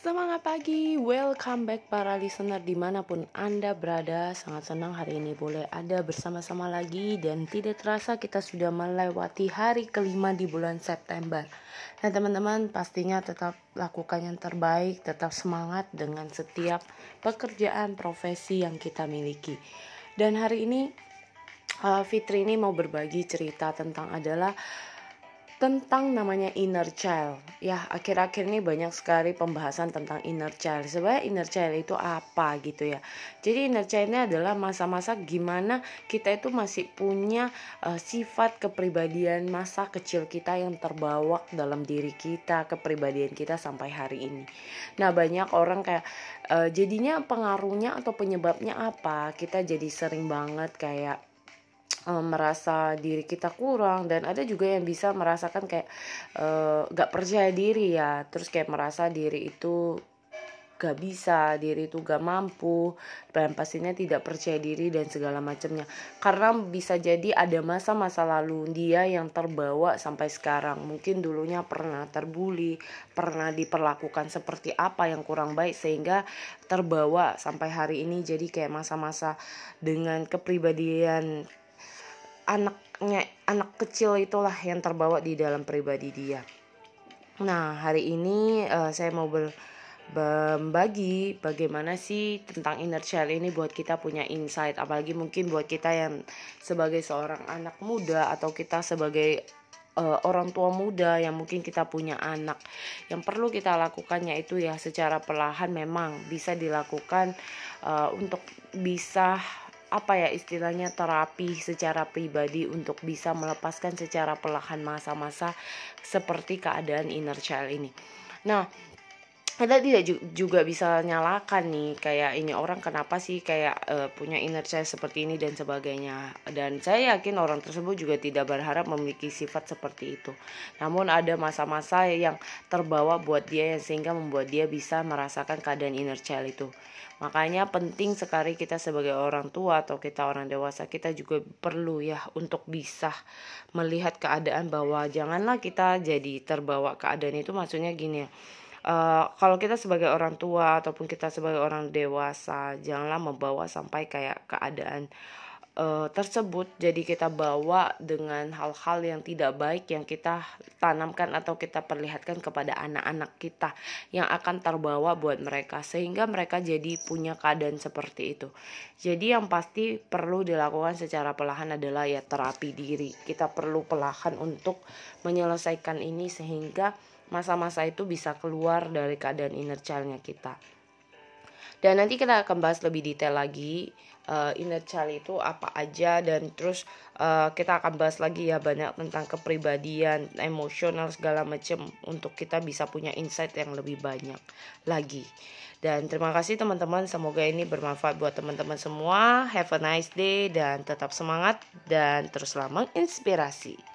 Semangat pagi, welcome back para listener di mana pun Anda berada. Sangat senang hari ini boleh ada bersama-sama lagi. Dan tidak terasa kita sudah melewati hari kelima di bulan September. Nah teman-teman pastinya tetap lakukan yang terbaik Tetap semangat dengan setiap pekerjaan profesi yang kita miliki. Dan hari ini uh, Fitri ini mau berbagi cerita tentang adalah tentang namanya inner child. Ya, akhir-akhir ini banyak sekali pembahasan tentang inner child. Sebenarnya inner child itu apa gitu ya. Jadi inner child ini adalah masa-masa gimana kita itu masih punya uh, sifat kepribadian masa kecil kita yang terbawa dalam diri kita, kepribadian kita sampai hari ini. Nah, banyak orang kayak uh, jadinya pengaruhnya atau penyebabnya apa? Kita jadi sering banget kayak merasa diri kita kurang dan ada juga yang bisa merasakan kayak uh, gak percaya diri ya terus kayak merasa diri itu gak bisa, diri itu gak mampu, dan pastinya tidak percaya diri dan segala macamnya. Karena bisa jadi ada masa-masa lalu dia yang terbawa sampai sekarang. Mungkin dulunya pernah terbuli, pernah diperlakukan seperti apa yang kurang baik sehingga terbawa sampai hari ini jadi kayak masa-masa dengan kepribadian anaknya anak kecil itulah yang terbawa di dalam pribadi dia. Nah hari ini uh, saya mau ber, berbagi bagaimana sih tentang inner child ini buat kita punya insight apalagi mungkin buat kita yang sebagai seorang anak muda atau kita sebagai uh, orang tua muda yang mungkin kita punya anak yang perlu kita lakukannya itu ya secara perlahan memang bisa dilakukan uh, untuk bisa apa ya istilahnya terapi secara pribadi untuk bisa melepaskan secara perlahan masa-masa seperti keadaan inner child ini. Nah, kita tidak juga bisa nyalakan nih kayak ini orang kenapa sih kayak uh, punya inner child seperti ini dan sebagainya. Dan saya yakin orang tersebut juga tidak berharap memiliki sifat seperti itu. Namun ada masa-masa yang terbawa buat dia yang sehingga membuat dia bisa merasakan keadaan inner child itu. Makanya penting sekali kita sebagai orang tua atau kita orang dewasa kita juga perlu ya untuk bisa melihat keadaan bahwa janganlah kita jadi terbawa keadaan itu. Maksudnya gini ya uh, kalau kita sebagai orang tua ataupun kita sebagai orang dewasa janganlah membawa sampai kayak keadaan uh, tersebut. Jadi kita bawa dengan hal-hal yang tidak baik yang kita tanamkan atau kita perlihatkan kepada anak-anak kita yang akan terbawa buat mereka sehingga mereka jadi punya keadaan seperti itu. Jadi yang pasti perlu dilakukan secara perlahan adalah ya terapi diri. Kita perlu perlahan untuk menyelesaikan ini sehingga masa-masa itu bisa keluar dari keadaan inner childnya kita. Dan nanti kita akan bahas lebih detail lagi uh, inner child itu apa aja dan terus uh, kita akan bahas lagi ya banyak tentang kepribadian, emosional segala macam untuk kita bisa punya insight yang lebih banyak lagi. Dan terima kasih teman-teman, semoga ini bermanfaat buat teman-teman semua. Have a nice day dan tetap semangat dan teruslah menginspirasi.